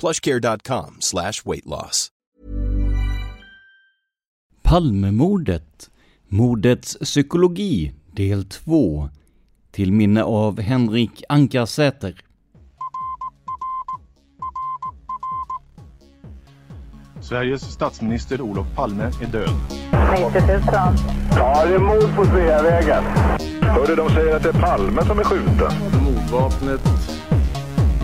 plushcare.com slash weight loss. Palmemordet. Mordets psykologi, del 2. Till minne av Henrik Ankarsäter. Sveriges statsminister Olof Palme är död. 90 000. Ja, det är mord på Sveavägen. Hörde de säger att det är Palme som är skjuten. Mordvapnet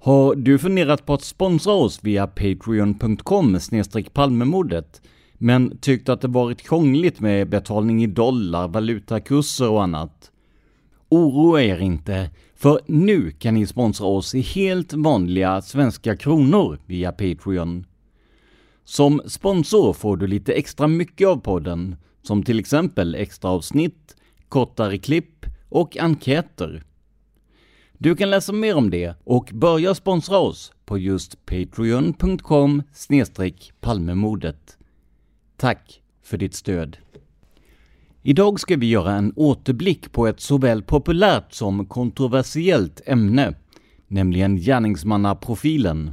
Har du funderat på att sponsra oss via patreon.com palmemodet men tyckt att det varit krångligt med betalning i dollar, valutakurser och annat? Oroa er inte, för nu kan ni sponsra oss i helt vanliga svenska kronor via Patreon. Som sponsor får du lite extra mycket av podden, som till exempel extra avsnitt, kortare klipp och enkäter. Du kan läsa mer om det och börja sponsra oss på just patreon.com palmemordet. Tack för ditt stöd. Idag ska vi göra en återblick på ett såväl populärt som kontroversiellt ämne, nämligen gärningsmannaprofilen.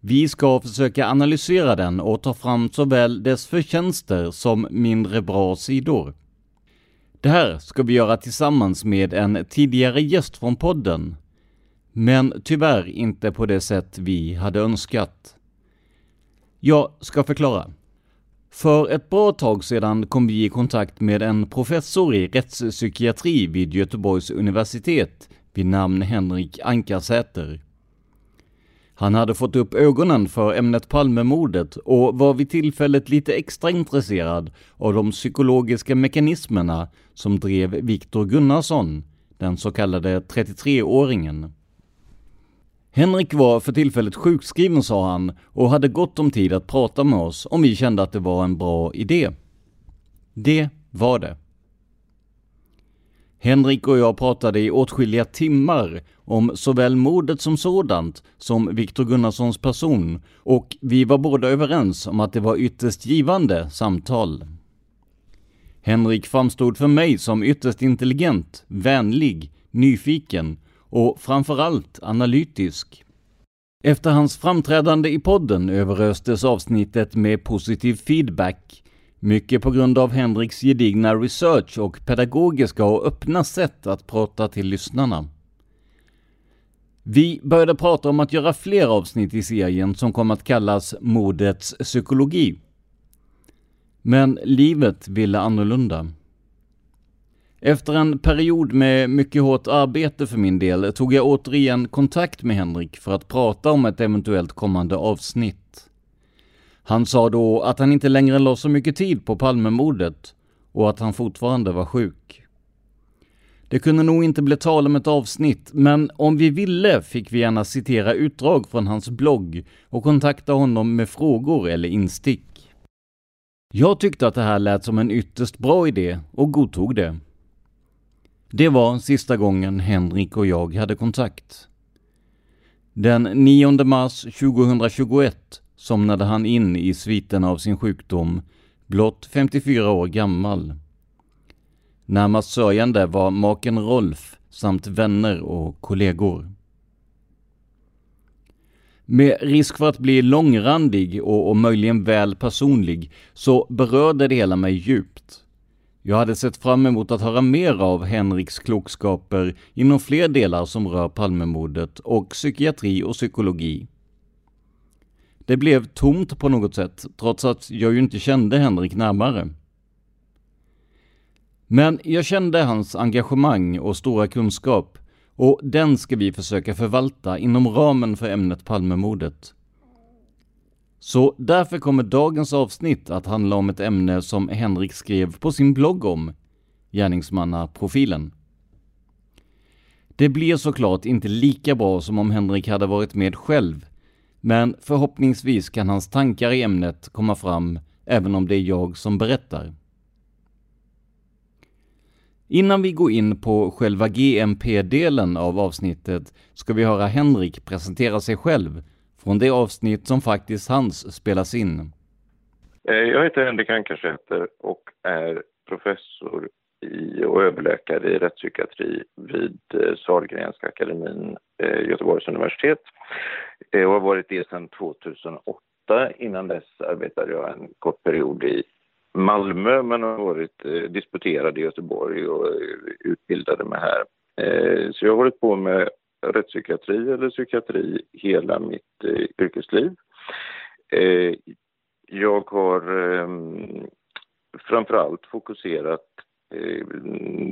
Vi ska försöka analysera den och ta fram såväl dess förtjänster som mindre bra sidor. Det här ska vi göra tillsammans med en tidigare gäst från podden, men tyvärr inte på det sätt vi hade önskat. Jag ska förklara. För ett bra tag sedan kom vi i kontakt med en professor i rättspsykiatri vid Göteborgs universitet vid namn Henrik Ankarsäter. Han hade fått upp ögonen för ämnet Palmemordet och var vid tillfället lite extra intresserad av de psykologiska mekanismerna som drev Viktor Gunnarsson, den så kallade 33-åringen. Henrik var för tillfället sjukskriven sa han och hade gott om tid att prata med oss om vi kände att det var en bra idé. Det var det. Henrik och jag pratade i åtskilliga timmar om såväl mordet som sådant som Viktor Gunnarssons person och vi var båda överens om att det var ytterst givande samtal. Henrik framstod för mig som ytterst intelligent, vänlig, nyfiken och framförallt analytisk. Efter hans framträdande i podden överöstes avsnittet med positiv feedback mycket på grund av Henriks gedigna research och pedagogiska och öppna sätt att prata till lyssnarna. Vi började prata om att göra fler avsnitt i serien som kom att kallas Modets psykologi. Men livet ville annorlunda. Efter en period med mycket hårt arbete för min del tog jag återigen kontakt med Henrik för att prata om ett eventuellt kommande avsnitt. Han sa då att han inte längre la så mycket tid på Palmemordet och att han fortfarande var sjuk. Det kunde nog inte bli tal om ett avsnitt, men om vi ville fick vi gärna citera utdrag från hans blogg och kontakta honom med frågor eller instick. Jag tyckte att det här lät som en ytterst bra idé och godtog det. Det var sista gången Henrik och jag hade kontakt. Den 9 mars 2021 somnade han in i sviten av sin sjukdom, blott 54 år gammal. Närmast sörjande var maken Rolf samt vänner och kollegor. Med risk för att bli långrandig och, och möjligen väl personlig så berörde det hela mig djupt. Jag hade sett fram emot att höra mer av Henriks klokskaper inom fler delar som rör Palmemordet och psykiatri och psykologi. Det blev tomt på något sätt, trots att jag ju inte kände Henrik närmare. Men jag kände hans engagemang och stora kunskap och den ska vi försöka förvalta inom ramen för ämnet Palmemordet. Så därför kommer dagens avsnitt att handla om ett ämne som Henrik skrev på sin blogg om, gärningsmannaprofilen. Det blir såklart inte lika bra som om Henrik hade varit med själv, men förhoppningsvis kan hans tankar i ämnet komma fram även om det är jag som berättar. Innan vi går in på själva GMP-delen av avsnittet ska vi höra Henrik presentera sig själv från det avsnitt som faktiskt hans spelas in. Eh, jag heter Henrik Ankarsäter och är professor i och överläkare i rättspsykiatri vid eh, Sahlgrenska akademin, eh, Göteborgs universitet. Eh, jag har varit det sedan 2008. Innan dess arbetade jag en kort period i Malmö men har varit disputerad i Göteborg och utbildade mig här. Så jag har hållit på med rättspsykiatri eller psykiatri hela mitt yrkesliv. Jag har ehm, framförallt fokuserat Eh,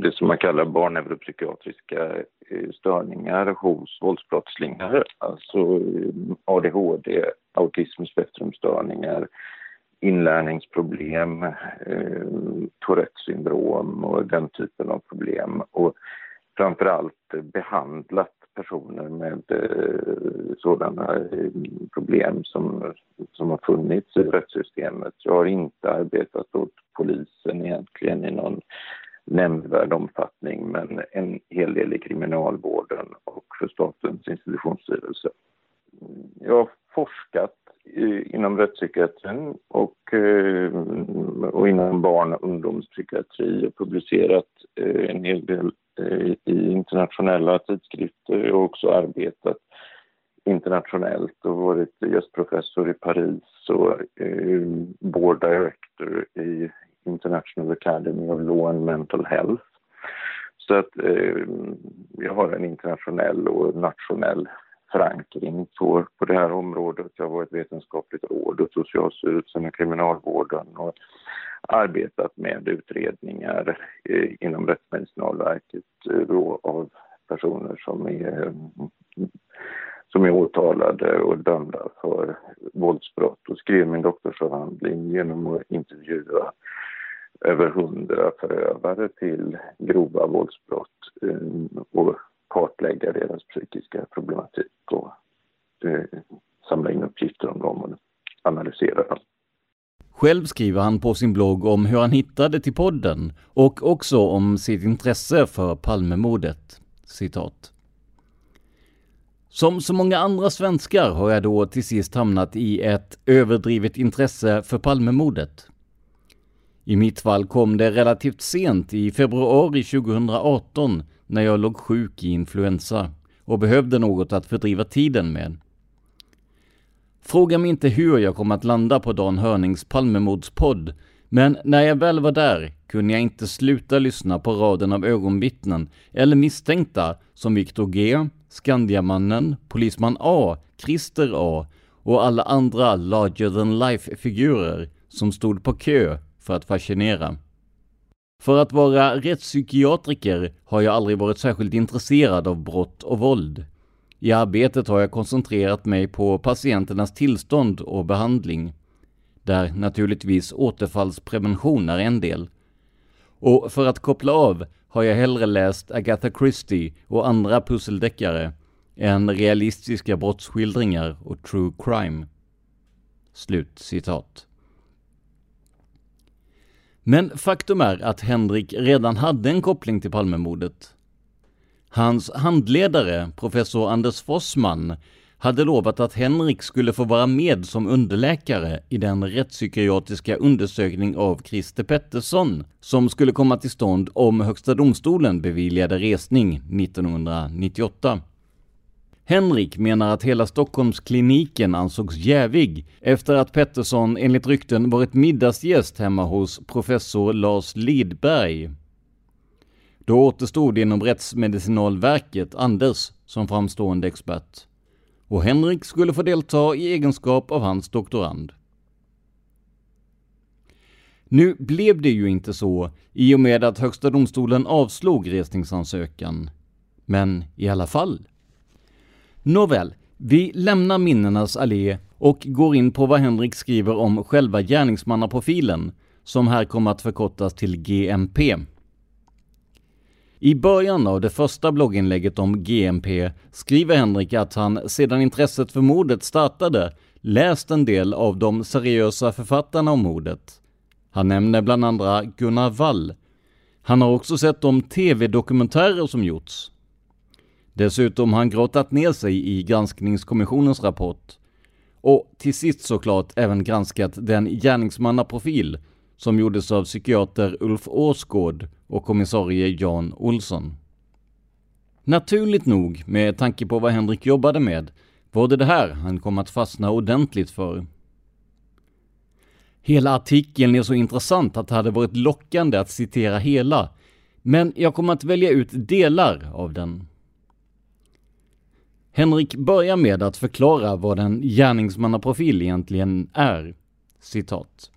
det som man kallar barnneuropsykiatriska eh, störningar hos våldsbrottslingar, alltså eh, ADHD, autismspektrumstörningar, inlärningsproblem, Tourettes syndrom och den typen av problem. Och framförallt behandlat personer med eh, sådana eh, problem som, som har funnits i rättssystemet. Jag har inte arbetat åt polisen egentligen i någon nämnvärd omfattning men en hel del i kriminalvården och för Statens institutionsstyrelse. Jag forskat inom rättspsykiatrin och, eh, och inom barn och ungdomspsykiatri och publicerat eh, en hel del eh, i internationella tidskrifter. och också arbetat internationellt och varit gästprofessor i Paris och board director i International Academy of Law and Mental Health. Så att eh, jag har en internationell och nationell förankring på, på det här området. Jag har varit vetenskapligt råd åt Socialstyrelsen och Kriminalvården och arbetat med utredningar eh, inom Rättsmedicinalverket eh, av personer som är, eh, som är åtalade och dömda för våldsbrott och skrev min doktorsavhandling genom att intervjua över hundra förövare till grova våldsbrott eh, och kartlägga deras psykiska problematik och eh, samla in uppgifter om dem och analysera dem. Själv skriver han på sin blogg om hur han hittade till podden och också om sitt intresse för Palmemordet. Citat. Som så många andra svenskar har jag då till sist hamnat i ett överdrivet intresse för Palmemordet. I mitt fall kom det relativt sent i februari 2018 när jag låg sjuk i influensa och behövde något att fördriva tiden med. Fråga mig inte hur jag kom att landa på Dan Hörnings Palmemordspodd, men när jag väl var där kunde jag inte sluta lyssna på raden av ögonvittnen eller misstänkta som Viktor G, Skandiamannen, Polisman A, Christer A och alla andra larger than life-figurer som stod på kö för att fascinera. För att vara rättspsykiatriker har jag aldrig varit särskilt intresserad av brott och våld. I arbetet har jag koncentrerat mig på patienternas tillstånd och behandling, där naturligtvis återfallsprevention är en del. Och för att koppla av har jag hellre läst Agatha Christie och andra pusseldeckare än realistiska brottsskildringar och true crime. Slut citat. Men faktum är att Henrik redan hade en koppling till Palmemordet. Hans handledare, professor Anders Fossman, hade lovat att Henrik skulle få vara med som underläkare i den rättspsykiatriska undersökning av Christer Pettersson som skulle komma till stånd om Högsta domstolen beviljade resning 1998. Henrik menar att hela Stockholmskliniken ansågs jävig efter att Pettersson enligt rykten varit middagsgäst hemma hos professor Lars Lidberg. Då återstod inom Rättsmedicinalverket Anders som framstående expert och Henrik skulle få delta i egenskap av hans doktorand. Nu blev det ju inte så i och med att Högsta domstolen avslog resningsansökan. Men i alla fall. Nåväl, vi lämnar minnenas allé och går in på vad Henrik skriver om själva gärningsmannaprofilen, som här kommer att förkortas till GMP. I början av det första blogginlägget om GMP skriver Henrik att han sedan intresset för mordet startade läst en del av de seriösa författarna om mordet. Han nämner bland andra Gunnar Wall. Han har också sett de tv-dokumentärer som gjorts. Dessutom har han grottat ner sig i granskningskommissionens rapport. Och till sist såklart även granskat den gärningsmannaprofil som gjordes av psykiater Ulf Åsgård och kommissarie Jan Olsson. Naturligt nog, med tanke på vad Henrik jobbade med, var det det här han kom att fastna ordentligt för. Hela artikeln är så intressant att det hade varit lockande att citera hela, men jag kommer att välja ut delar av den. Henrik börjar med att förklara vad en gärningsmannaprofil egentligen är. Citat.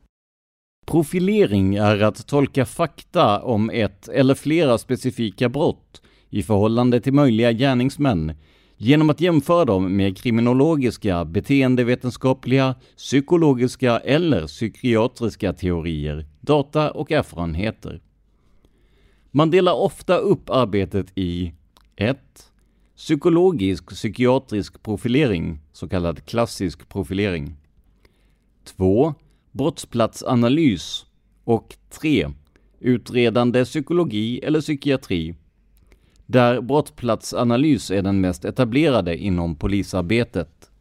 Profilering är att tolka fakta om ett eller flera specifika brott i förhållande till möjliga gärningsmän genom att jämföra dem med kriminologiska, beteendevetenskapliga, psykologiska eller psykiatriska teorier, data och erfarenheter. Man delar ofta upp arbetet i 1. Psykologisk psykiatrisk profilering, så kallad klassisk profilering. 2 brottsplatsanalys och 3. Utredande psykologi eller psykiatri, där brottsplatsanalys är den mest etablerade inom polisarbetet.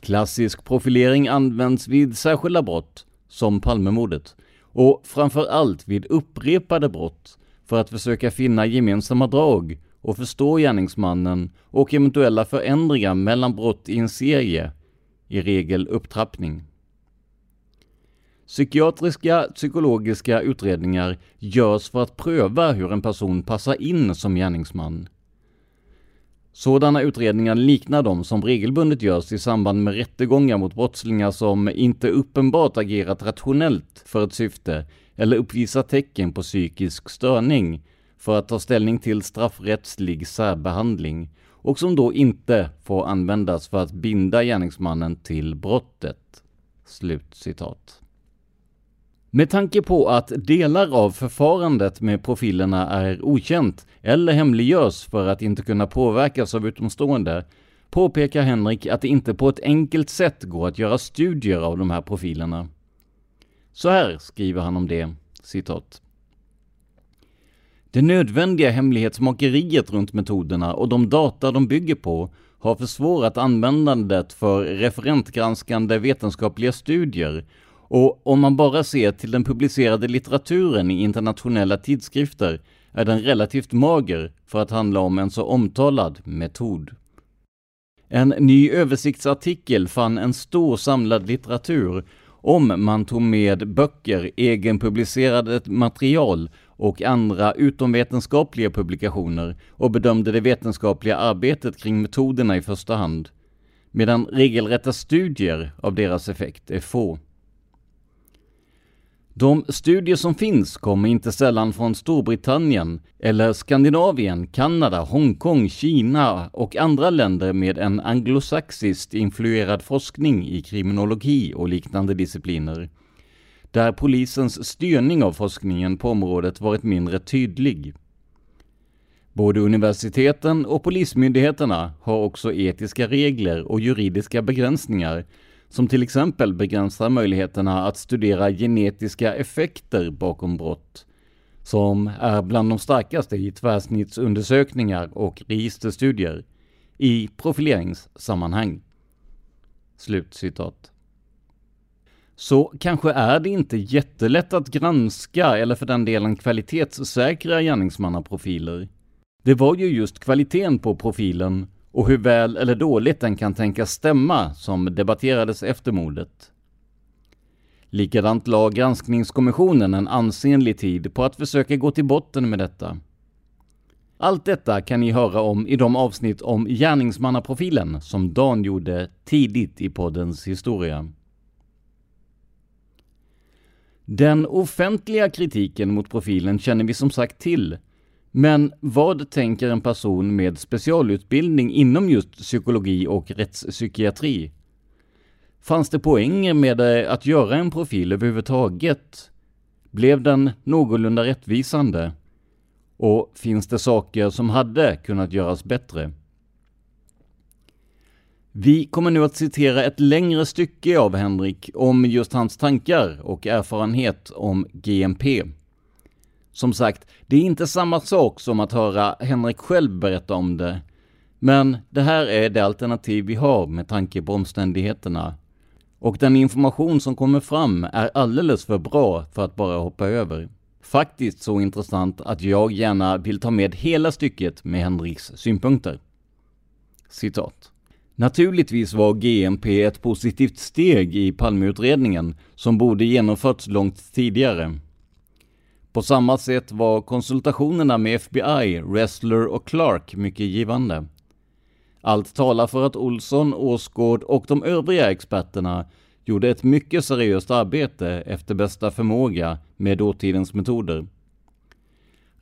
Klassisk profilering används vid särskilda brott, som Palmemordet, och framför allt vid upprepade brott för att försöka finna gemensamma drag och förstå gärningsmannen och eventuella förändringar mellan brott i en serie, i regel upptrappning. Psykiatriska psykologiska utredningar görs för att pröva hur en person passar in som gärningsman. Sådana utredningar liknar de som regelbundet görs i samband med rättegångar mot brottslingar som inte uppenbart agerat rationellt för ett syfte eller uppvisar tecken på psykisk störning för att ta ställning till straffrättslig särbehandling och som då inte får användas för att binda gärningsmannen till brottet.” Slut citat. Med tanke på att delar av förfarandet med profilerna är okänt eller hemliggörs för att inte kunna påverkas av utomstående påpekar Henrik att det inte på ett enkelt sätt går att göra studier av de här profilerna. Så här skriver han om det, citat. Det nödvändiga hemlighetsmakeriet runt metoderna och de data de bygger på har försvårat användandet för referentgranskande vetenskapliga studier och om man bara ser till den publicerade litteraturen i internationella tidskrifter är den relativt mager för att handla om en så omtalad metod. En ny översiktsartikel fann en stor samlad litteratur om man tog med böcker, egenpublicerade material och andra utomvetenskapliga publikationer och bedömde det vetenskapliga arbetet kring metoderna i första hand, medan regelrätta studier av deras effekt är få. De studier som finns kommer inte sällan från Storbritannien eller Skandinavien, Kanada, Hongkong, Kina och andra länder med en anglosaxiskt influerad forskning i kriminologi och liknande discipliner där polisens styrning av forskningen på området varit mindre tydlig. Både universiteten och polismyndigheterna har också etiska regler och juridiska begränsningar som till exempel begränsar möjligheterna att studera genetiska effekter bakom brott, som är bland de starkaste i tvärsnittsundersökningar och registerstudier i profileringssammanhang. Slutcitat. Så kanske är det inte jättelätt att granska eller för den delen kvalitetssäkra gärningsmannaprofiler. Det var ju just kvaliteten på profilen och hur väl eller dåligt den kan tänkas stämma som debatterades efter mordet. Likadant la granskningskommissionen en ansenlig tid på att försöka gå till botten med detta. Allt detta kan ni höra om i de avsnitt om gärningsmannaprofilen som Dan gjorde tidigt i poddens historia. Den offentliga kritiken mot profilen känner vi som sagt till men vad tänker en person med specialutbildning inom just psykologi och rättspsykiatri? Fanns det poänger med att göra en profil överhuvudtaget? Blev den någorlunda rättvisande? Och finns det saker som hade kunnat göras bättre? Vi kommer nu att citera ett längre stycke av Henrik om just hans tankar och erfarenhet om GMP. Som sagt, det är inte samma sak som att höra Henrik själv berätta om det. Men det här är det alternativ vi har med tanke på omständigheterna. Och den information som kommer fram är alldeles för bra för att bara hoppa över. Faktiskt så intressant att jag gärna vill ta med hela stycket med Henriks synpunkter. Citat. Naturligtvis var GMP ett positivt steg i Palmeutredningen som borde genomförts långt tidigare. På samma sätt var konsultationerna med FBI, Ressler och Clark mycket givande. Allt talar för att Olsson, Åsgård och de övriga experterna gjorde ett mycket seriöst arbete efter bästa förmåga med dåtidens metoder.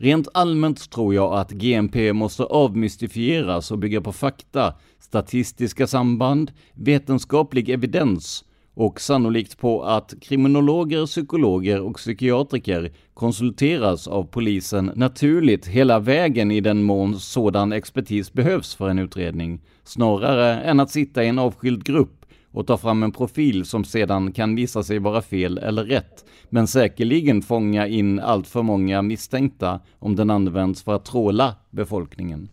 Rent allmänt tror jag att GMP måste avmystifieras och bygga på fakta, statistiska samband, vetenskaplig evidens och sannolikt på att kriminologer, psykologer och psykiatriker konsulteras av polisen naturligt hela vägen i den mån sådan expertis behövs för en utredning, snarare än att sitta i en avskild grupp och ta fram en profil som sedan kan visa sig vara fel eller rätt, men säkerligen fånga in allt för många misstänkta om den används för att tråla befolkningen.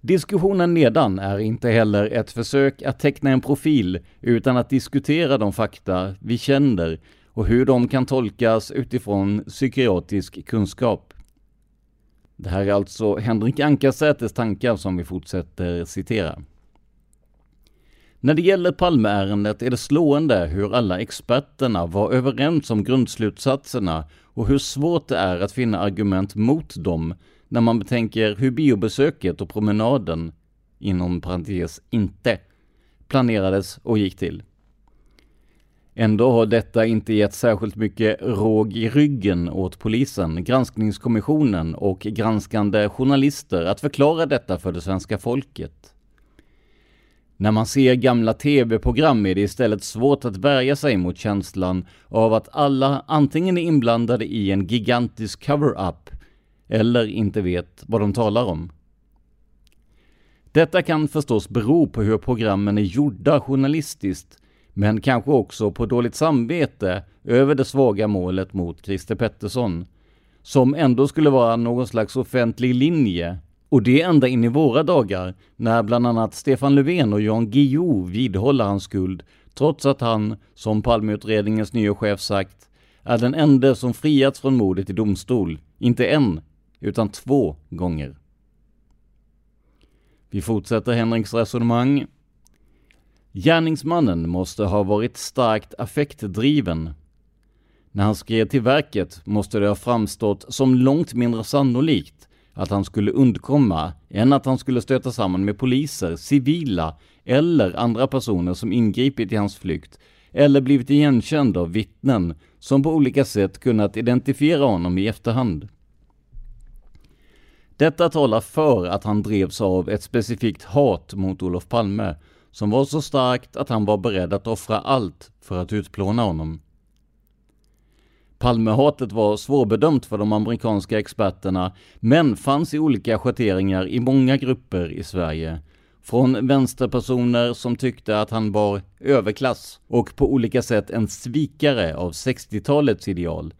Diskussionen nedan är inte heller ett försök att teckna en profil, utan att diskutera de fakta vi känner och hur de kan tolkas utifrån psykiatrisk kunskap. Det här är alltså Henrik Ankarsäters tankar som vi fortsätter citera. När det gäller Palmeärendet är det slående hur alla experterna var överens om grundslutsatserna och hur svårt det är att finna argument mot dem när man betänker hur biobesöket och promenaden, inom parentes inte, planerades och gick till. Ändå har detta inte gett särskilt mycket råg i ryggen åt polisen, granskningskommissionen och granskande journalister att förklara detta för det svenska folket. När man ser gamla tv-program är det istället svårt att värja sig mot känslan av att alla antingen är inblandade i en gigantisk cover-up eller inte vet vad de talar om. Detta kan förstås bero på hur programmen är gjorda journalistiskt, men kanske också på dåligt samvete över det svaga målet mot Christer Pettersson, som ändå skulle vara någon slags offentlig linje och det ända in i våra dagar, när bland annat Stefan Löfven och Jan Guillou vidhåller hans skuld, trots att han, som Palmeutredningens nya chef sagt, är den enda som friats från mordet i domstol, inte en, utan två gånger. Vi fortsätter Henriks resonemang. Gärningsmannen måste ha varit starkt affektdriven. När han skrev till verket måste det ha framstått som långt mindre sannolikt att han skulle undkomma än att han skulle stöta samman med poliser, civila eller andra personer som ingripit i hans flykt eller blivit igenkänd av vittnen som på olika sätt kunnat identifiera honom i efterhand. Detta talar för att han drevs av ett specifikt hat mot Olof Palme, som var så starkt att han var beredd att offra allt för att utplåna honom. Palmehatet var svårbedömt för de amerikanska experterna, men fanns i olika schatteringar i många grupper i Sverige. Från vänsterpersoner som tyckte att han var överklass och på olika sätt en svikare av 60-talets ideal.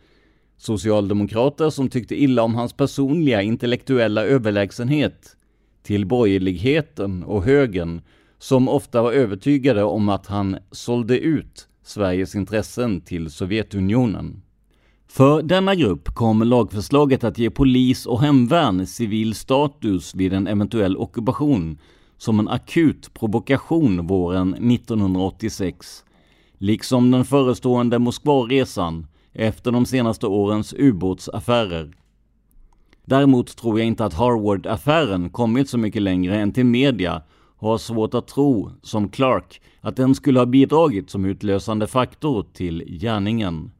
Socialdemokrater som tyckte illa om hans personliga intellektuella överlägsenhet. Till borgerligheten och högern som ofta var övertygade om att han sålde ut Sveriges intressen till Sovjetunionen. För denna grupp kom lagförslaget att ge polis och hemvärn civil status vid en eventuell ockupation som en akut provokation våren 1986, liksom den förestående Moskvaresan efter de senaste årens ubåtsaffärer. Däremot tror jag inte att Harvard-affären kommit så mycket längre än till media och har svårt att tro, som Clark, att den skulle ha bidragit som utlösande faktor till gärningen.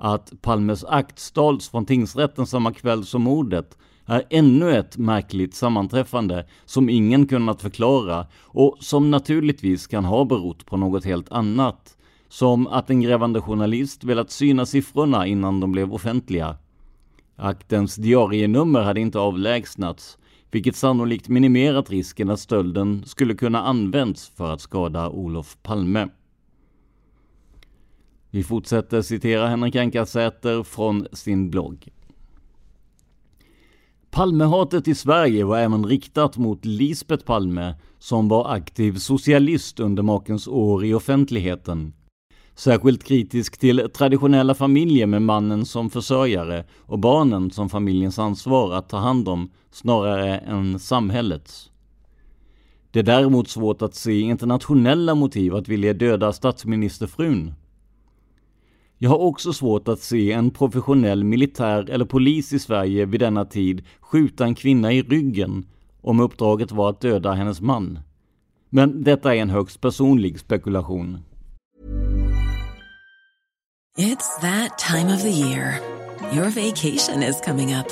Att Palmes akt stals från tingsrätten samma kväll som mordet är ännu ett märkligt sammanträffande som ingen kunnat förklara och som naturligtvis kan ha berott på något helt annat. Som att en grävande journalist velat syna siffrorna innan de blev offentliga. Aktens diarienummer hade inte avlägsnats, vilket sannolikt minimerat risken att stölden skulle kunna använts för att skada Olof Palme. Vi fortsätter citera Henrik Ankarsäter från sin blogg. Palmehatet i Sverige var även riktat mot Lisbet Palme, som var aktiv socialist under makens år i offentligheten. Särskilt kritisk till traditionella familjer med mannen som försörjare och barnen som familjens ansvar att ta hand om snarare än samhällets. Det är däremot svårt att se internationella motiv att vilja döda statsministerfrun. Jag har också svårt att se en professionell militär eller polis i Sverige vid denna tid skjuta en kvinna i ryggen om uppdraget var att döda hennes man. Men detta är en högst personlig spekulation. It's that time of the year. Your vacation is coming up.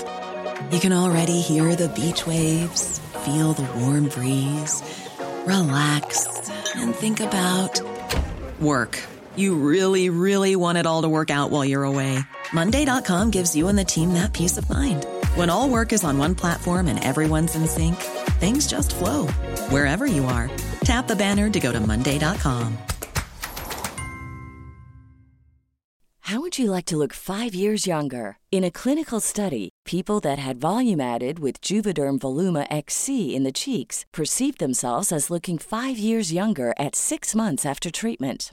You can already hear the beach waves, feel the warm breeze, relax and think about work. You really, really want it all to work out while you're away. Monday.com gives you and the team that peace of mind. When all work is on one platform and everyone's in sync, things just flow wherever you are. Tap the banner to go to Monday.com. How would you like to look five years younger? In a clinical study, people that had volume added with Juvederm Voluma XC in the cheeks perceived themselves as looking five years younger at six months after treatment.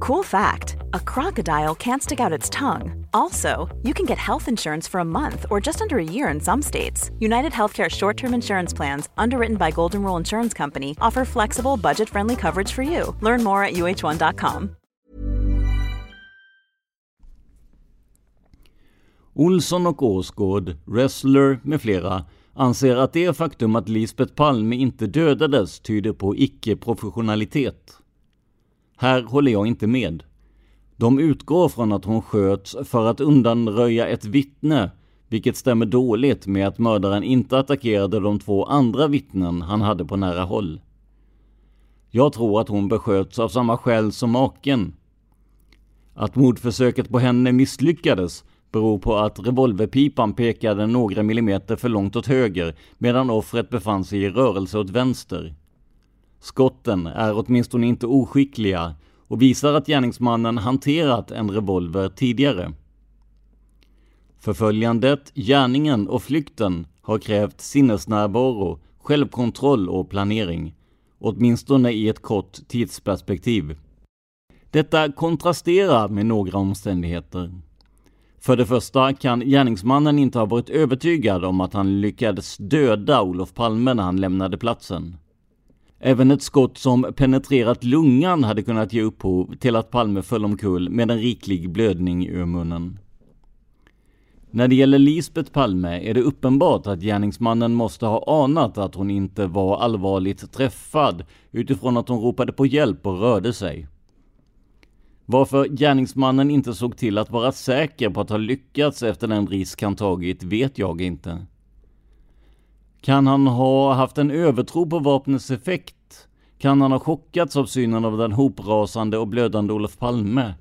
Cool fact a crocodile can't stick out its tongue. Also, you can get health insurance for a month or just under a year in some states. United Healthcare short term insurance plans, underwritten by Golden Rule Insurance Company, offer flexible, budget friendly coverage for you. Learn more at uh1.com. Olsson och Åsgård, Wrestler med flera anser att det faktum att Lisbeth Palme inte dödades tyder på icke-professionalitet. Här håller jag inte med. De utgår från att hon sköts för att undanröja ett vittne, vilket stämmer dåligt med att mördaren inte attackerade de två andra vittnen han hade på nära håll. Jag tror att hon besköts av samma skäl som maken. Att mordförsöket på henne misslyckades beror på att revolverpipan pekade några millimeter för långt åt höger medan offret befann sig i rörelse åt vänster. Skotten är åtminstone inte oskickliga och visar att gärningsmannen hanterat en revolver tidigare. Förföljandet, gärningen och flykten har krävt sinnesnärvaro, självkontroll och planering, åtminstone i ett kort tidsperspektiv. Detta kontrasterar med några omständigheter. För det första kan gärningsmannen inte ha varit övertygad om att han lyckades döda Olof Palme när han lämnade platsen. Även ett skott som penetrerat lungan hade kunnat ge upphov till att Palme föll omkull med en riklig blödning ur munnen. När det gäller Lisbet Palme är det uppenbart att gärningsmannen måste ha anat att hon inte var allvarligt träffad utifrån att hon ropade på hjälp och rörde sig. Varför gärningsmannen inte såg till att vara säker på att ha lyckats efter den risk han tagit vet jag inte. Kan han ha haft en övertro på vapnets effekt? Kan han ha chockats av synen av den hoprasande och blödande Olof Palme?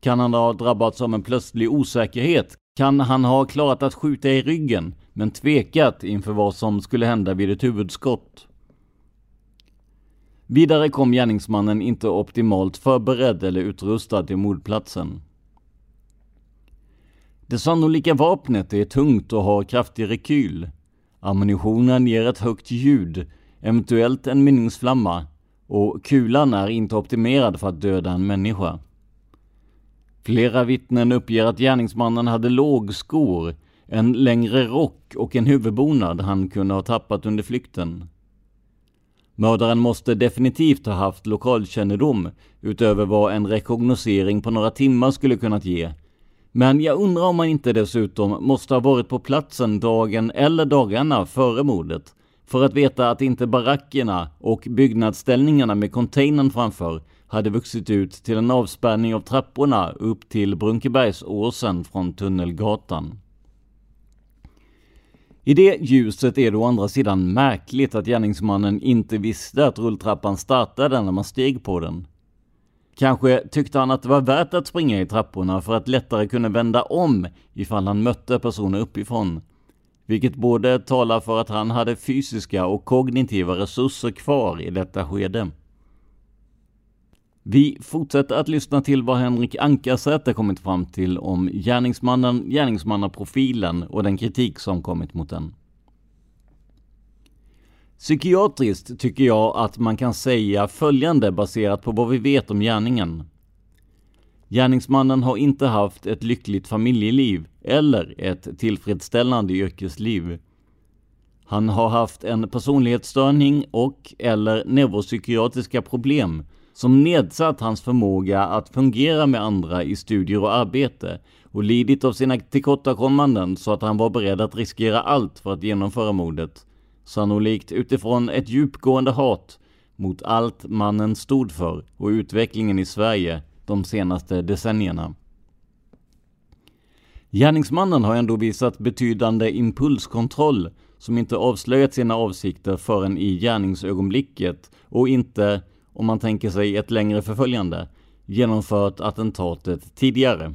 Kan han ha drabbats av en plötslig osäkerhet? Kan han ha klarat att skjuta i ryggen, men tvekat inför vad som skulle hända vid ett huvudskott? Vidare kom gärningsmannen inte optimalt förberedd eller utrustad till mordplatsen. Det sannolika vapnet är tungt och har kraftig rekyl. Ammunitionen ger ett högt ljud, eventuellt en mynningsflamma, och kulan är inte optimerad för att döda en människa. Flera vittnen uppger att gärningsmannen hade lågskor, en längre rock och en huvudbonad han kunde ha tappat under flykten. Mördaren måste definitivt ha haft lokalkännedom utöver vad en rekognosering på några timmar skulle kunnat ge. Men jag undrar om han inte dessutom måste ha varit på platsen dagen eller dagarna före mordet för att veta att inte barackerna och byggnadsställningarna med containern framför hade vuxit ut till en avspärrning av trapporna upp till Brunkebergsåsen från Tunnelgatan. I det ljuset är det å andra sidan märkligt att gärningsmannen inte visste att rulltrappan startade när man steg på den. Kanske tyckte han att det var värt att springa i trapporna för att lättare kunna vända om ifall han mötte personer uppifrån. Vilket både talar för att han hade fysiska och kognitiva resurser kvar i detta skede. Vi fortsätter att lyssna till vad Henrik Ankarsäter kommit fram till om gärningsmannen, gärningsmannaprofilen och den kritik som kommit mot den. Psykiatriskt tycker jag att man kan säga följande baserat på vad vi vet om gärningen. Gärningsmannen har inte haft ett lyckligt familjeliv eller ett tillfredsställande yrkesliv. Han har haft en personlighetsstörning och eller neuropsykiatriska problem som nedsatt hans förmåga att fungera med andra i studier och arbete och lidit av sina tillkortakommanden så att han var beredd att riskera allt för att genomföra mordet. Sannolikt utifrån ett djupgående hat mot allt mannen stod för och utvecklingen i Sverige de senaste decennierna. Gärningsmannen har ändå visat betydande impulskontroll som inte avslöjat sina avsikter förrän i gärningsögonblicket och inte om man tänker sig ett längre förföljande, genomfört attentatet tidigare.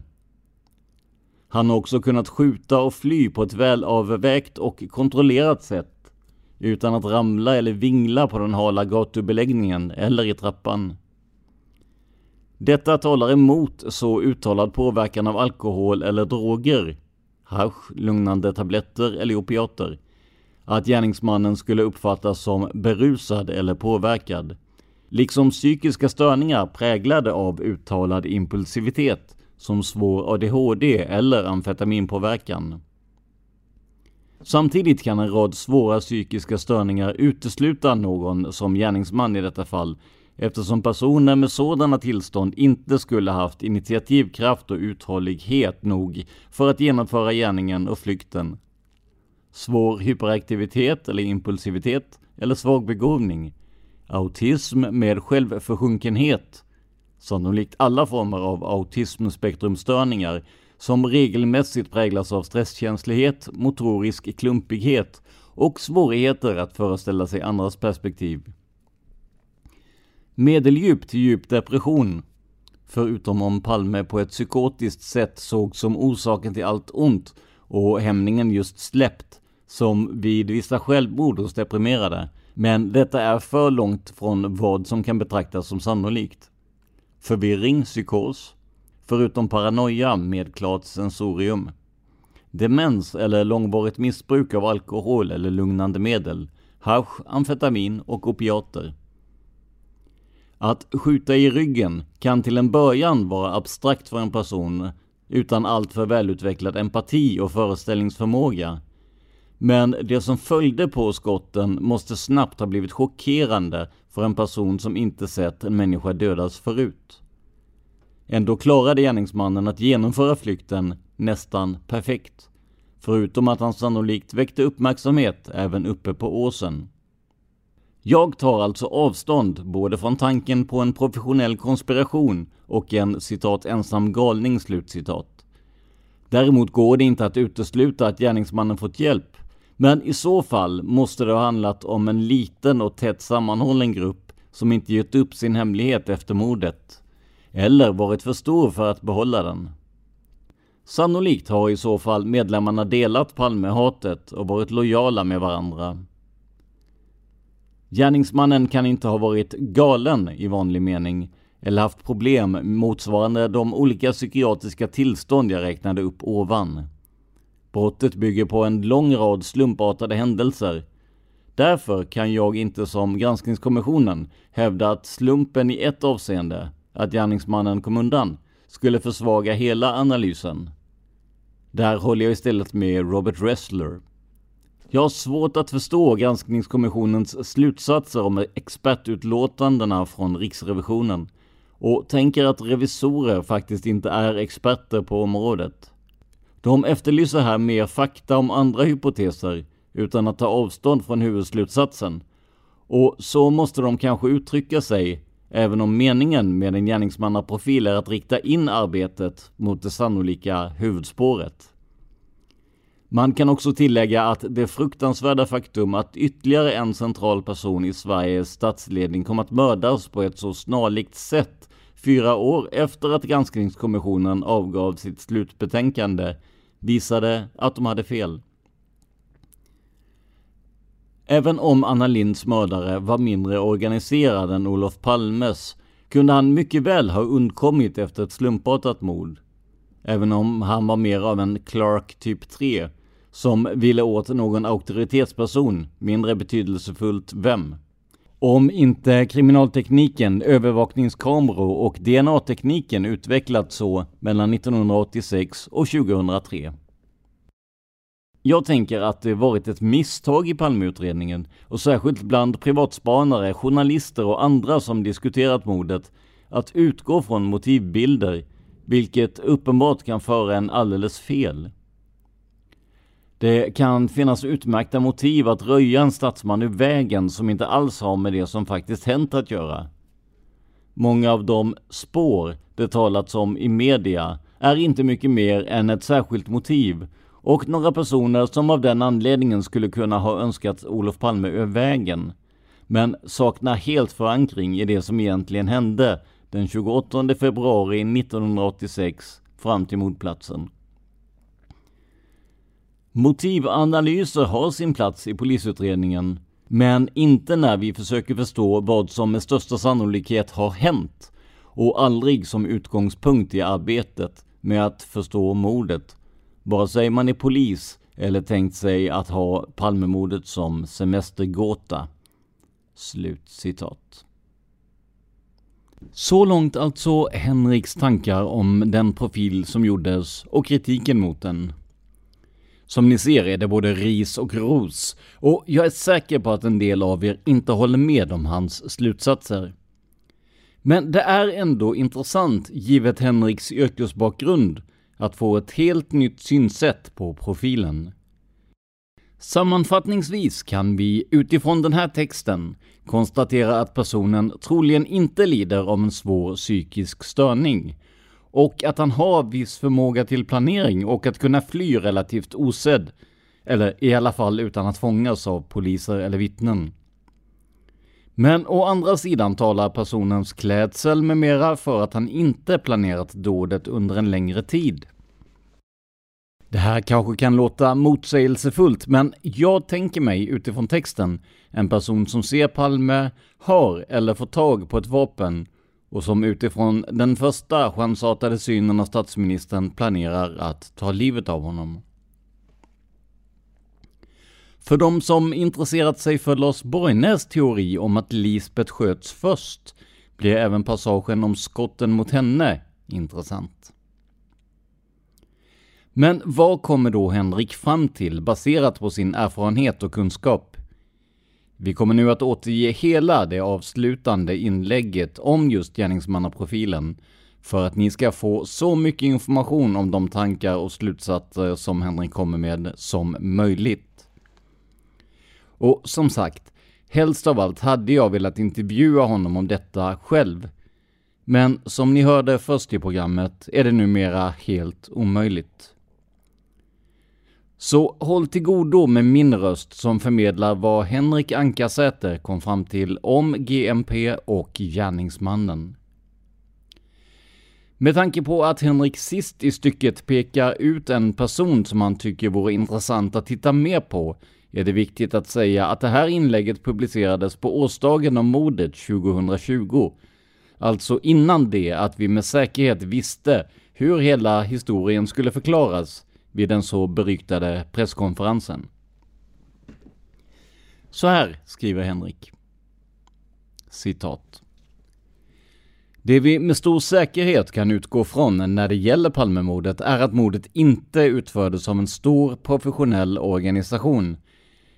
Han har också kunnat skjuta och fly på ett välavvägt och kontrollerat sätt utan att ramla eller vingla på den hala gatubeläggningen eller i trappan. Detta talar emot så uttalad påverkan av alkohol eller droger, hasch, lugnande tabletter eller opiater, att gärningsmannen skulle uppfattas som berusad eller påverkad liksom psykiska störningar präglade av uttalad impulsivitet som svår ADHD eller amfetaminpåverkan. Samtidigt kan en rad svåra psykiska störningar utesluta någon som gärningsman i detta fall eftersom personer med sådana tillstånd inte skulle haft initiativkraft och uthållighet nog för att genomföra gärningen och flykten. Svår hyperaktivitet eller impulsivitet eller svag begåvning autism med självförsjunkenhet, sannolikt alla former av autismspektrumstörningar som regelmässigt präglas av stresskänslighet, motorisk klumpighet och svårigheter att föreställa sig andras perspektiv. Medeldjup till djup depression, förutom om Palme på ett psykotiskt sätt såg som orsaken till allt ont och hämningen just släppt, som vid vissa självmord hos deprimerade, men detta är för långt från vad som kan betraktas som sannolikt. Förvirring, psykos, förutom paranoia med klart sensorium. Demens eller långvarigt missbruk av alkohol eller lugnande medel, hasch, amfetamin och opiater. Att skjuta i ryggen kan till en början vara abstrakt för en person utan alltför välutvecklad empati och föreställningsförmåga. Men det som följde på skotten måste snabbt ha blivit chockerande för en person som inte sett en människa dödas förut. Ändå klarade gärningsmannen att genomföra flykten nästan perfekt. Förutom att han sannolikt väckte uppmärksamhet även uppe på åsen. Jag tar alltså avstånd både från tanken på en professionell konspiration och en citat ensam galning slutcitat. Däremot går det inte att utesluta att gärningsmannen fått hjälp. Men i så fall måste det ha handlat om en liten och tätt sammanhållen grupp som inte gett upp sin hemlighet efter mordet. Eller varit för stor för att behålla den. Sannolikt har i så fall medlemmarna delat Palmehatet och varit lojala med varandra. Gärningsmannen kan inte ha varit galen i vanlig mening eller haft problem motsvarande de olika psykiatriska tillstånd jag räknade upp ovan. Brottet bygger på en lång rad slumpartade händelser. Därför kan jag inte som granskningskommissionen hävda att slumpen i ett avseende, att gärningsmannen kom undan, skulle försvaga hela analysen. Där håller jag istället med Robert Ressler. Jag har svårt att förstå granskningskommissionens slutsatser om expertutlåtandena från Riksrevisionen och tänker att revisorer faktiskt inte är experter på området. De efterlyser här mer fakta om andra hypoteser utan att ta avstånd från huvudslutsatsen. Och så måste de kanske uttrycka sig, även om meningen med en gärningsmannaprofil är att rikta in arbetet mot det sannolika huvudspåret. Man kan också tillägga att det fruktansvärda faktum att ytterligare en central person i Sveriges statsledning kom att mördas på ett så snarlikt sätt fyra år efter att granskningskommissionen avgav sitt slutbetänkande visade att de hade fel. Även om Anna Linds mördare var mindre organiserad än Olof Palmes kunde han mycket väl ha undkommit efter ett slumpartat mord. Även om han var mer av en Clark typ 3 som ville åt någon auktoritetsperson, mindre betydelsefullt vem. Om inte kriminaltekniken, övervakningskameror och DNA-tekniken utvecklats så mellan 1986 och 2003. Jag tänker att det varit ett misstag i Palmeutredningen och särskilt bland privatspanare, journalister och andra som diskuterat mordet att utgå från motivbilder, vilket uppenbart kan föra en alldeles fel. Det kan finnas utmärkta motiv att röja en statsman ur vägen som inte alls har med det som faktiskt hänt att göra. Många av de spår det talats om i media är inte mycket mer än ett särskilt motiv och några personer som av den anledningen skulle kunna ha önskat Olof Palme ur vägen, men saknar helt förankring i det som egentligen hände den 28 februari 1986 fram till mordplatsen. Motivanalyser har sin plats i polisutredningen, men inte när vi försöker förstå vad som med största sannolikhet har hänt och aldrig som utgångspunkt i arbetet med att förstå mordet. Vare sig man är polis eller tänkt sig att ha Palmemordet som semestergåta. Slut citat. Så långt alltså Henriks tankar om den profil som gjordes och kritiken mot den. Som ni ser är det både ris och ros och jag är säker på att en del av er inte håller med om hans slutsatser. Men det är ändå intressant, givet Henriks yrkesbakgrund, att få ett helt nytt synsätt på profilen. Sammanfattningsvis kan vi utifrån den här texten konstatera att personen troligen inte lider av en svår psykisk störning och att han har viss förmåga till planering och att kunna fly relativt osedd. Eller i alla fall utan att fångas av poliser eller vittnen. Men å andra sidan talar personens klädsel med mera för att han inte planerat dådet under en längre tid. Det här kanske kan låta motsägelsefullt, men jag tänker mig utifrån texten en person som ser Palme, har eller får tag på ett vapen och som utifrån den första chansartade synen av statsministern planerar att ta livet av honom. För de som intresserat sig för Lars Borgnäs teori om att Lisbeth sköts först blir även passagen om skotten mot henne intressant. Men vad kommer då Henrik fram till baserat på sin erfarenhet och kunskap? Vi kommer nu att återge hela det avslutande inlägget om just gärningsmannaprofilen för att ni ska få så mycket information om de tankar och slutsatser som Henrik kommer med som möjligt. Och som sagt, helst av allt hade jag velat intervjua honom om detta själv. Men som ni hörde först i programmet är det numera helt omöjligt. Så håll till godo med min röst som förmedlar vad Henrik Ankarsäter kom fram till om GMP och gärningsmannen. Med tanke på att Henrik sist i stycket pekar ut en person som han tycker vore intressant att titta mer på är det viktigt att säga att det här inlägget publicerades på årsdagen av mordet 2020. Alltså innan det att vi med säkerhet visste hur hela historien skulle förklaras vid den så beryktade presskonferensen. Så här skriver Henrik. Citat. Det vi med stor säkerhet kan utgå från när det gäller Palmemordet är att mordet inte utfördes av en stor professionell organisation.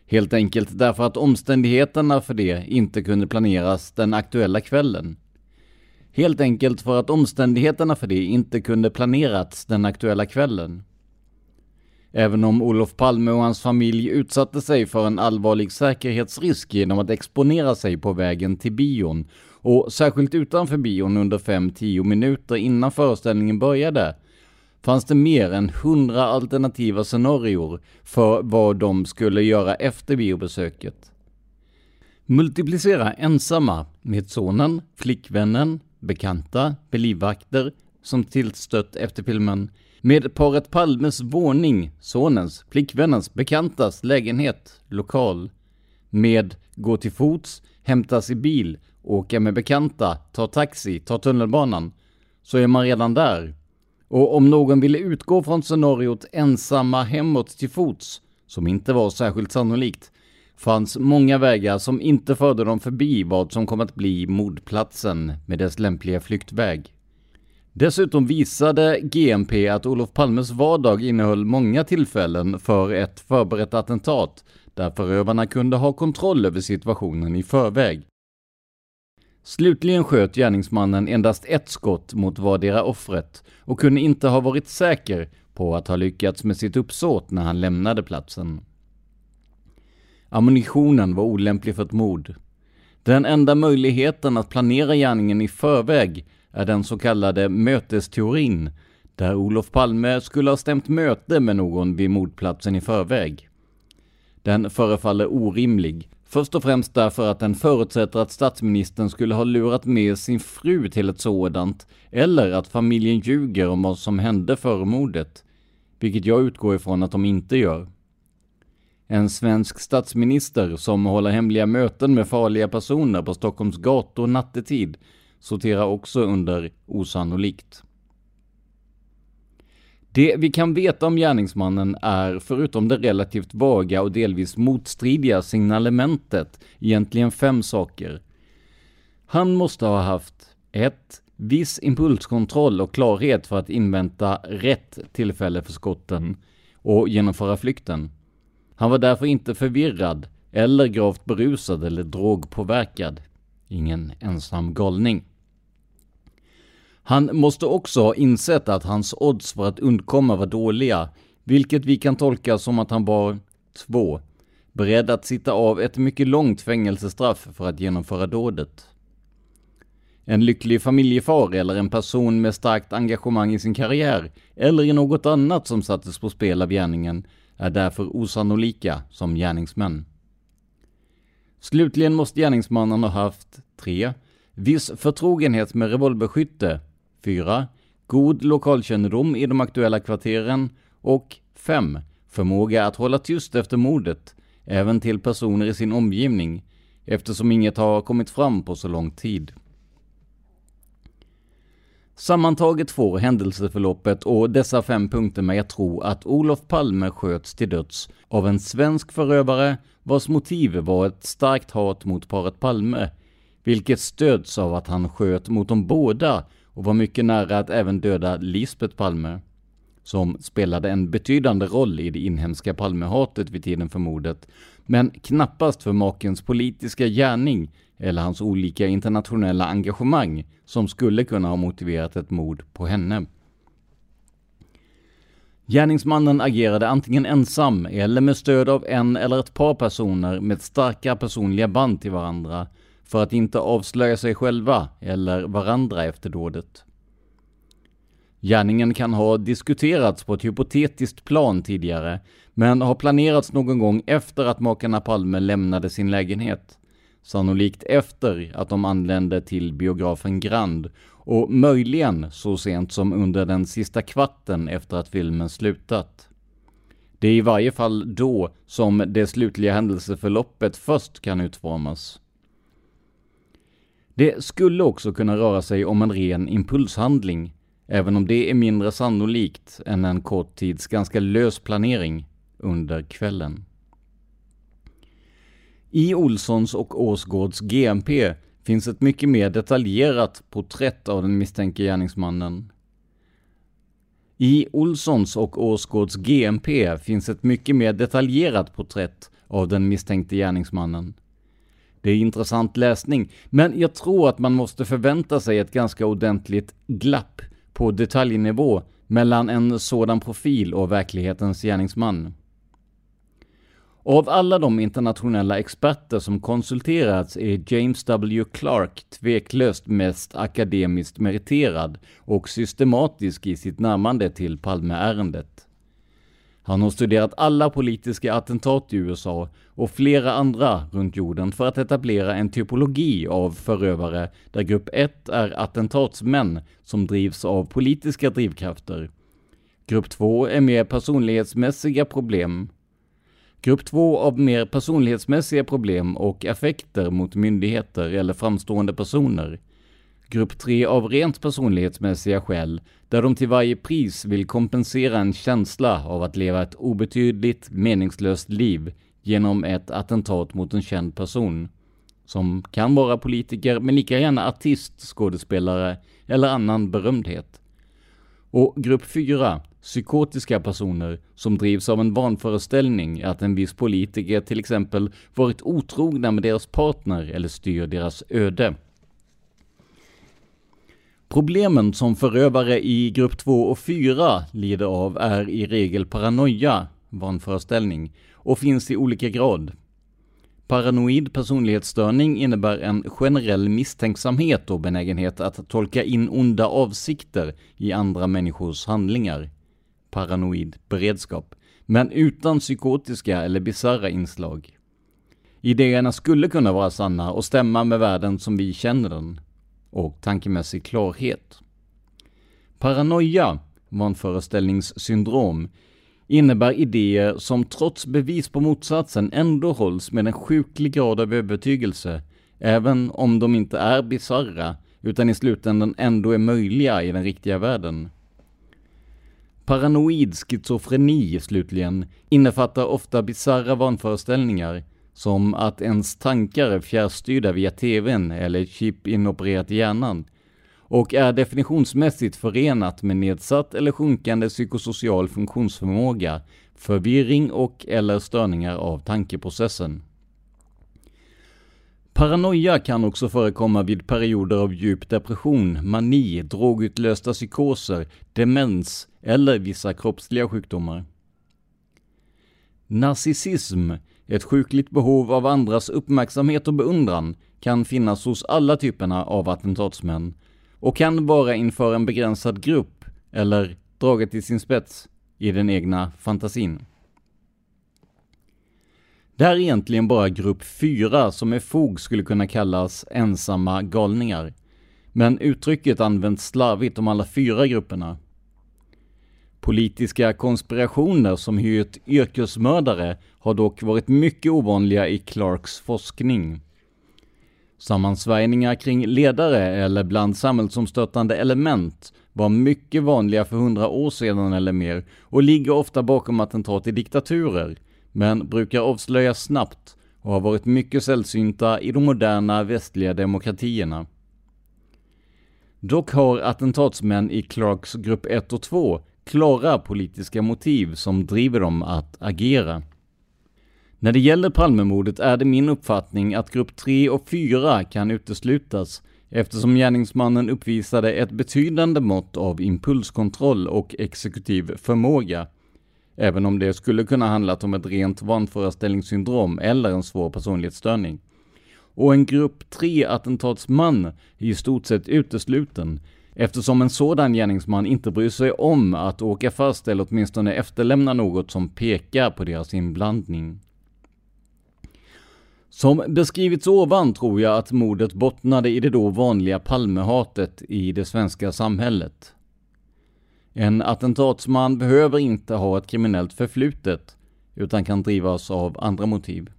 Helt enkelt därför att omständigheterna för det inte kunde planeras den aktuella kvällen. Helt enkelt för att omständigheterna för det inte kunde planerats den aktuella kvällen. Även om Olof Palme och hans familj utsatte sig för en allvarlig säkerhetsrisk genom att exponera sig på vägen till bion och särskilt utanför bion under 5-10 minuter innan föreställningen började fanns det mer än 100 alternativa scenarior för vad de skulle göra efter biobesöket. Multiplicera ensamma med sonen, flickvännen, bekanta, belivvakter som tillstött efter filmen med paret Palmes våning, sonens, flickvännens, bekantas lägenhet, lokal. Med gå till fots, hämtas i bil, åka med bekanta, ta taxi, ta tunnelbanan. Så är man redan där. Och om någon ville utgå från scenariot ensamma hemåt till fots, som inte var särskilt sannolikt, fanns många vägar som inte förde dem förbi vad som kom att bli mordplatsen med dess lämpliga flyktväg. Dessutom visade GMP att Olof Palmes vardag innehöll många tillfällen för ett förberett attentat, där förövarna kunde ha kontroll över situationen i förväg. Slutligen sköt gärningsmannen endast ett skott mot vardera offret och kunde inte ha varit säker på att ha lyckats med sitt uppsåt när han lämnade platsen. Ammunitionen var olämplig för ett mord. Den enda möjligheten att planera gärningen i förväg är den så kallade mötesteorin, där Olof Palme skulle ha stämt möte med någon vid mordplatsen i förväg. Den förefaller orimlig, först och främst därför att den förutsätter att statsministern skulle ha lurat med sin fru till ett sådant, eller att familjen ljuger om vad som hände före mordet, vilket jag utgår ifrån att de inte gör. En svensk statsminister som håller hemliga möten med farliga personer på Stockholms gator nattetid sorterar också under osannolikt. Det vi kan veta om gärningsmannen är, förutom det relativt vaga och delvis motstridiga signalementet, egentligen fem saker. Han måste ha haft 1. Viss impulskontroll och klarhet för att invänta rätt tillfälle för skotten och genomföra flykten. Han var därför inte förvirrad eller gravt berusad eller drogpåverkad. Ingen ensam galning. Han måste också ha insett att hans odds för att undkomma var dåliga, vilket vi kan tolka som att han var 2. Beredd att sitta av ett mycket långt fängelsestraff för att genomföra dådet. En lycklig familjefar eller en person med starkt engagemang i sin karriär eller i något annat som sattes på spel av gärningen är därför osannolika som gärningsmän. Slutligen måste gärningsmannen ha haft 3. Viss förtrogenhet med revolverskytte 4. God lokalkännedom i de aktuella kvarteren. Och 5. Förmåga att hålla tyst efter mordet, även till personer i sin omgivning, eftersom inget har kommit fram på så lång tid. Sammantaget får händelseförloppet och dessa fem punkter mig att tro att Olof Palme sköts till döds av en svensk förövare vars motiv var ett starkt hat mot paret Palme, vilket stöds av att han sköt mot dem båda och var mycket nära att även döda Lisbeth Palme, som spelade en betydande roll i det inhemska Palmehatet vid tiden för mordet, men knappast för makens politiska gärning eller hans olika internationella engagemang som skulle kunna ha motiverat ett mord på henne. Gärningsmannen agerade antingen ensam eller med stöd av en eller ett par personer med starka personliga band till varandra för att inte avslöja sig själva eller varandra efter dådet. Gärningen kan ha diskuterats på ett hypotetiskt plan tidigare, men har planerats någon gång efter att makarna Palme lämnade sin lägenhet. Sannolikt efter att de anlände till biografen Grand och möjligen så sent som under den sista kvarten efter att filmen slutat. Det är i varje fall då som det slutliga händelseförloppet först kan utformas. Det skulle också kunna röra sig om en ren impulshandling, även om det är mindre sannolikt än en kort tids ganska lös planering under kvällen. I Olssons och Åsgårds GMP finns ett mycket mer detaljerat porträtt av den misstänkte gärningsmannen. I Olssons och Åsgårds GMP finns ett mycket mer detaljerat porträtt av den misstänkte gärningsmannen. Det är intressant läsning, men jag tror att man måste förvänta sig ett ganska ordentligt glapp på detaljnivå mellan en sådan profil och verklighetens gärningsman. Av alla de internationella experter som konsulterats är James W. Clark tveklöst mest akademiskt meriterad och systematisk i sitt närmande till Palmeärendet. Han har studerat alla politiska attentat i USA och flera andra runt jorden för att etablera en typologi av förövare där grupp 1 är attentatsmän som drivs av politiska drivkrafter. Grupp 2 är mer personlighetsmässiga problem Grupp 2 av mer personlighetsmässiga problem och affekter mot myndigheter eller framstående personer. Grupp 3 av rent personlighetsmässiga skäl, där de till varje pris vill kompensera en känsla av att leva ett obetydligt, meningslöst liv genom ett attentat mot en känd person. Som kan vara politiker, men lika gärna artist, skådespelare eller annan berömdhet. Och grupp 4, psykotiska personer som drivs av en vanföreställning att en viss politiker till exempel varit otrogna med deras partner eller styr deras öde. Problemen som förövare i grupp 2 och 4 lider av är i regel paranoia, vanföreställning, och finns i olika grad. Paranoid personlighetsstörning innebär en generell misstänksamhet och benägenhet att tolka in onda avsikter i andra människors handlingar paranoid beredskap, men utan psykotiska eller bisarra inslag. Idéerna skulle kunna vara sanna och stämma med världen som vi känner den, och tankemässig klarhet. Paranoia, vanföreställningssyndrom, innebär idéer som trots bevis på motsatsen ändå hålls med en sjuklig grad av övertygelse, även om de inte är bisarra, utan i slutändan ändå är möjliga i den riktiga världen. Paranoid schizofreni slutligen innefattar ofta bisarra vanföreställningar som att ens tankar är fjärrstyrda via TVn eller chip inopererat i hjärnan och är definitionsmässigt förenat med nedsatt eller sjunkande psykosocial funktionsförmåga, förvirring och eller störningar av tankeprocessen. Paranoia kan också förekomma vid perioder av djup depression, mani, drogutlösta psykoser, demens eller vissa kroppsliga sjukdomar. Narcissism, ett sjukligt behov av andras uppmärksamhet och beundran, kan finnas hos alla typerna av attentatsmän och kan vara inför en begränsad grupp eller, draget till sin spets, i den egna fantasin. Det här är egentligen bara grupp 4 som med fog skulle kunna kallas ensamma galningar. Men uttrycket används slarvigt om alla fyra grupperna. Politiska konspirationer som hyrt yrkesmördare har dock varit mycket ovanliga i Clarks forskning. Sammansvärjningar kring ledare eller bland samhällsomstörtande element var mycket vanliga för hundra år sedan eller mer och ligger ofta bakom attentat i diktaturer, men brukar avslöjas snabbt och har varit mycket sällsynta i de moderna västliga demokratierna. Dock har attentatsmän i Clarks grupp 1 och 2 klara politiska motiv som driver dem att agera. När det gäller Palmemordet är det min uppfattning att grupp 3 och 4 kan uteslutas eftersom gärningsmannen uppvisade ett betydande mått av impulskontroll och exekutiv förmåga. Även om det skulle kunna handlat om ett rent vanföreställningssyndrom eller en svår personlighetsstörning. Och en grupp 3-attentatsman är i stort sett utesluten eftersom en sådan gärningsman inte bryr sig om att åka fast eller åtminstone efterlämna något som pekar på deras inblandning. Som beskrivits ovan tror jag att mordet bottnade i det då vanliga Palmehatet i det svenska samhället. En attentatsman behöver inte ha ett kriminellt förflutet, utan kan drivas av andra motiv.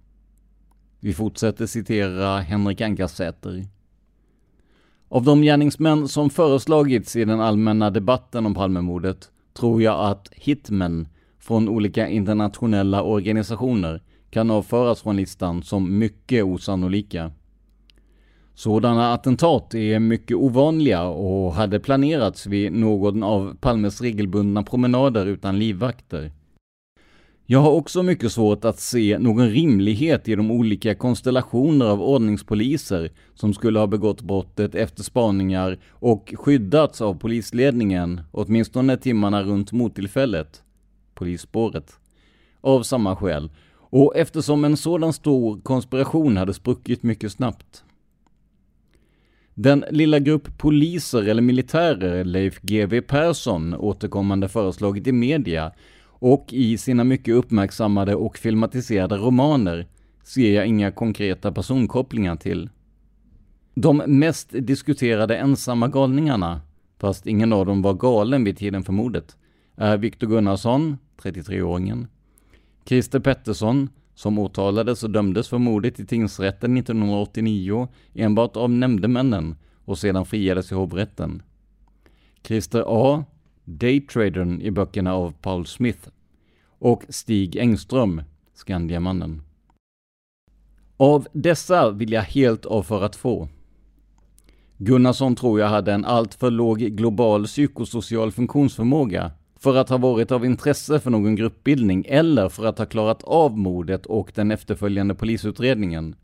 Vi fortsätter citera Henrik Ankarsäter. Av de gärningsmän som föreslagits i den allmänna debatten om Palmemordet tror jag att hitmen från olika internationella organisationer kan avföras från listan som mycket osannolika. Sådana attentat är mycket ovanliga och hade planerats vid någon av Palmes regelbundna promenader utan livvakter. Jag har också mycket svårt att se någon rimlighet i de olika konstellationer av ordningspoliser som skulle ha begått brottet efter spaningar och skyddats av polisledningen, åtminstone timmarna runt mottillfället, polisspåret, av samma skäl, och eftersom en sådan stor konspiration hade spruckit mycket snabbt. Den lilla grupp poliser eller militärer Leif GW Persson återkommande föreslagit i media och i sina mycket uppmärksammade och filmatiserade romaner ser jag inga konkreta personkopplingar till. De mest diskuterade ensamma galningarna, fast ingen av dem var galen vid tiden för mordet, är Viktor Gunnarsson, 33-åringen, Christer Pettersson, som åtalades och dömdes för mordet i tingsrätten 1989 enbart av nämndemännen och sedan friades i hovrätten. Christer A, daytradern i böckerna av Paul Smith och Stig Engström, Skandiamannen. Av dessa vill jag helt avföra två. Gunnarsson tror jag hade en alltför låg global psykosocial funktionsförmåga för att ha varit av intresse för någon gruppbildning eller för att ha klarat av mordet och den efterföljande polisutredningen.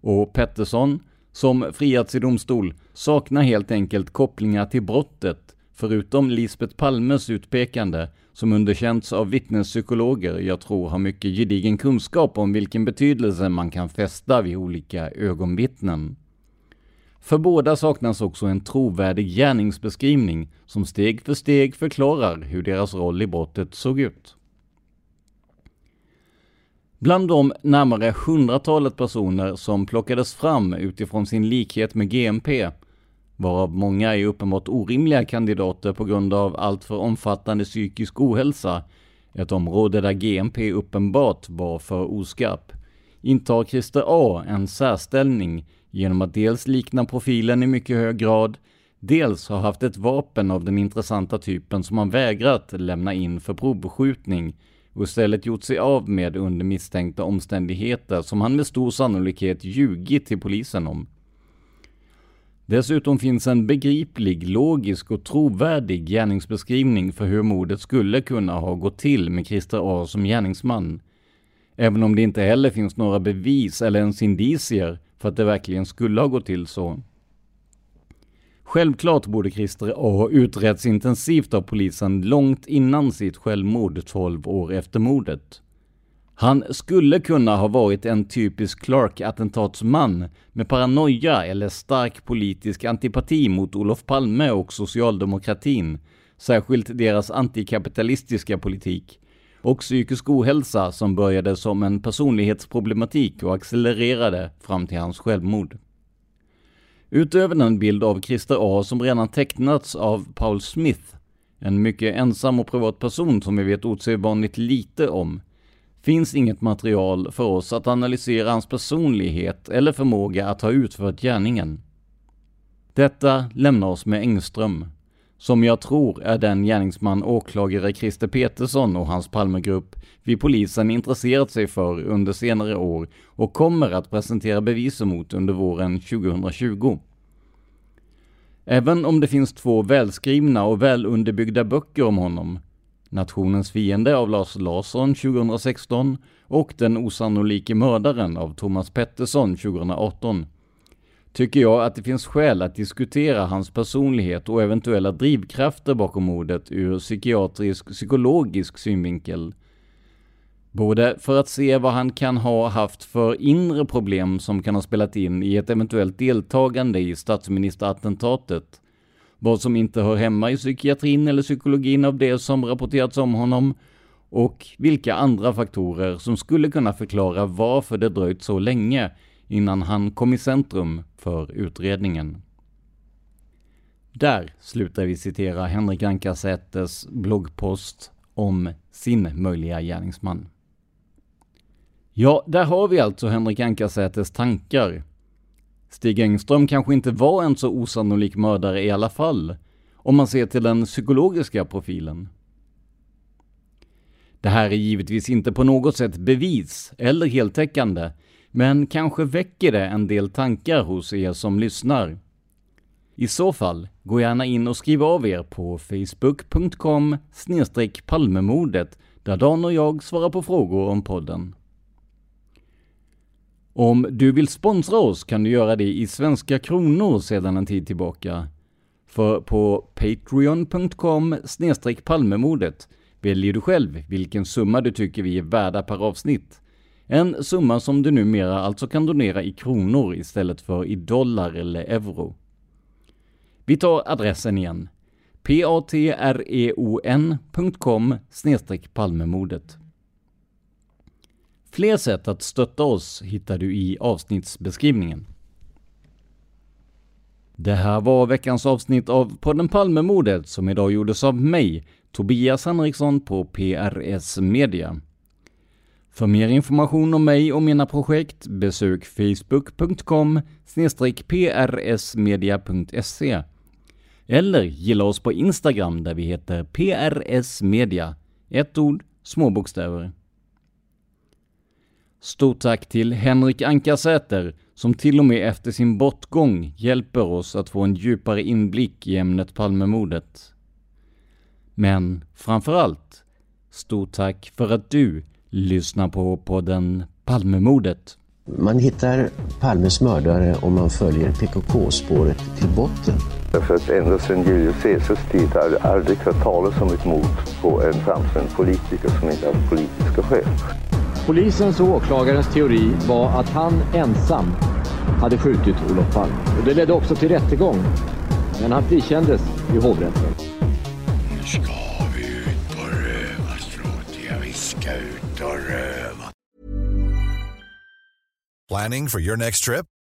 Och Pettersson, som friats i domstol, saknar helt enkelt kopplingar till brottet, förutom Lisbet Palmes utpekande, som underkänts av vittnespsykologer jag tror har mycket gedigen kunskap om vilken betydelse man kan fästa vid olika ögonvittnen. För båda saknas också en trovärdig gärningsbeskrivning som steg för steg förklarar hur deras roll i brottet såg ut. Bland de närmare hundratalet personer som plockades fram utifrån sin likhet med GMP, varav många är uppenbart orimliga kandidater på grund av alltför omfattande psykisk ohälsa, ett område där GMP uppenbart var för oskarp, intar Christer A en särställning genom att dels likna profilen i mycket hög grad, dels ha haft ett vapen av den intressanta typen som han vägrat lämna in för provbeskjutning och istället gjort sig av med under misstänkta omständigheter som han med stor sannolikhet ljugit till polisen om. Dessutom finns en begriplig, logisk och trovärdig gärningsbeskrivning för hur mordet skulle kunna ha gått till med Christer A som gärningsman. Även om det inte heller finns några bevis eller ens indicier för att det verkligen skulle ha gått till så. Självklart borde Christer A ha utretts intensivt av polisen långt innan sitt självmord 12 år efter mordet. Han skulle kunna ha varit en typisk Clark-attentatsman med paranoia eller stark politisk antipati mot Olof Palme och socialdemokratin, särskilt deras antikapitalistiska politik, och psykisk ohälsa som började som en personlighetsproblematik och accelererade fram till hans självmord. Utöver den bild av Christer A som redan tecknats av Paul Smith, en mycket ensam och privat person som vi vet osedvanligt lite om, finns inget material för oss att analysera hans personlighet eller förmåga att ha utfört gärningen. Detta lämnar oss med Engström, som jag tror är den gärningsman åklagare Christer Petersson och hans Palmegrupp vid polisen intresserat sig för under senare år och kommer att presentera bevis emot under våren 2020. Även om det finns två välskrivna och välunderbyggda böcker om honom, Nationens fiende av Lars Larsson 2016 och Den osannolike mördaren av Thomas Pettersson 2018, tycker jag att det finns skäl att diskutera hans personlighet och eventuella drivkrafter bakom mordet ur psykiatrisk psykologisk synvinkel. Både för att se vad han kan ha haft för inre problem som kan ha spelat in i ett eventuellt deltagande i statsministerattentatet, vad som inte hör hemma i psykiatrin eller psykologin av det som rapporterats om honom, och vilka andra faktorer som skulle kunna förklara varför det dröjt så länge innan han kom i centrum för utredningen. Där slutar vi citera Henrik Ankarsätes bloggpost om sin möjliga gärningsman. Ja, där har vi alltså Henrik Ankarsätes tankar. Stig Engström kanske inte var en så osannolik mördare i alla fall, om man ser till den psykologiska profilen. Det här är givetvis inte på något sätt bevis eller heltäckande, men kanske väcker det en del tankar hos er som lyssnar. I så fall, gå gärna in och skriv av er på facebook.com palmemordet där Dan och jag svarar på frågor om podden. Om du vill sponsra oss kan du göra det i svenska kronor sedan en tid tillbaka. För på patreon.com palmemordet väljer du själv vilken summa du tycker vi är värda per avsnitt. En summa som du numera alltså kan donera i kronor istället för i dollar eller euro. Vi tar adressen igen. patreon.com palmemordet. Fler sätt att stötta oss hittar du i avsnittsbeskrivningen. Det här var veckans avsnitt av podden Palmemordet som idag gjordes av mig, Tobias Henriksson på PRS Media. För mer information om mig och mina projekt besök facebook.com prsmedia.se eller gilla oss på Instagram där vi heter prsmedia. Ett ord, små bokstäver. Stort tack till Henrik Ankarsäter som till och med efter sin bortgång hjälper oss att få en djupare inblick i ämnet Palmemordet. Men framför allt, stort tack för att du lyssnar på podden Palmemordet. Man hittar Palmes mördare om man följer PKK-spåret till botten. Därför att ända sedan Julius Caesars tid har det aldrig hört talas om ett mord på en framstående politiker som inte haft politiska skäl. Polisens och åklagarens teori var att han ensam hade skjutit Olof Palme. Och det ledde också till rättegång. Men han frikändes i hovrätten. Nu ska vi ut på rövarstråt. Ja, vi ska ut och röva. Planning for your next trip?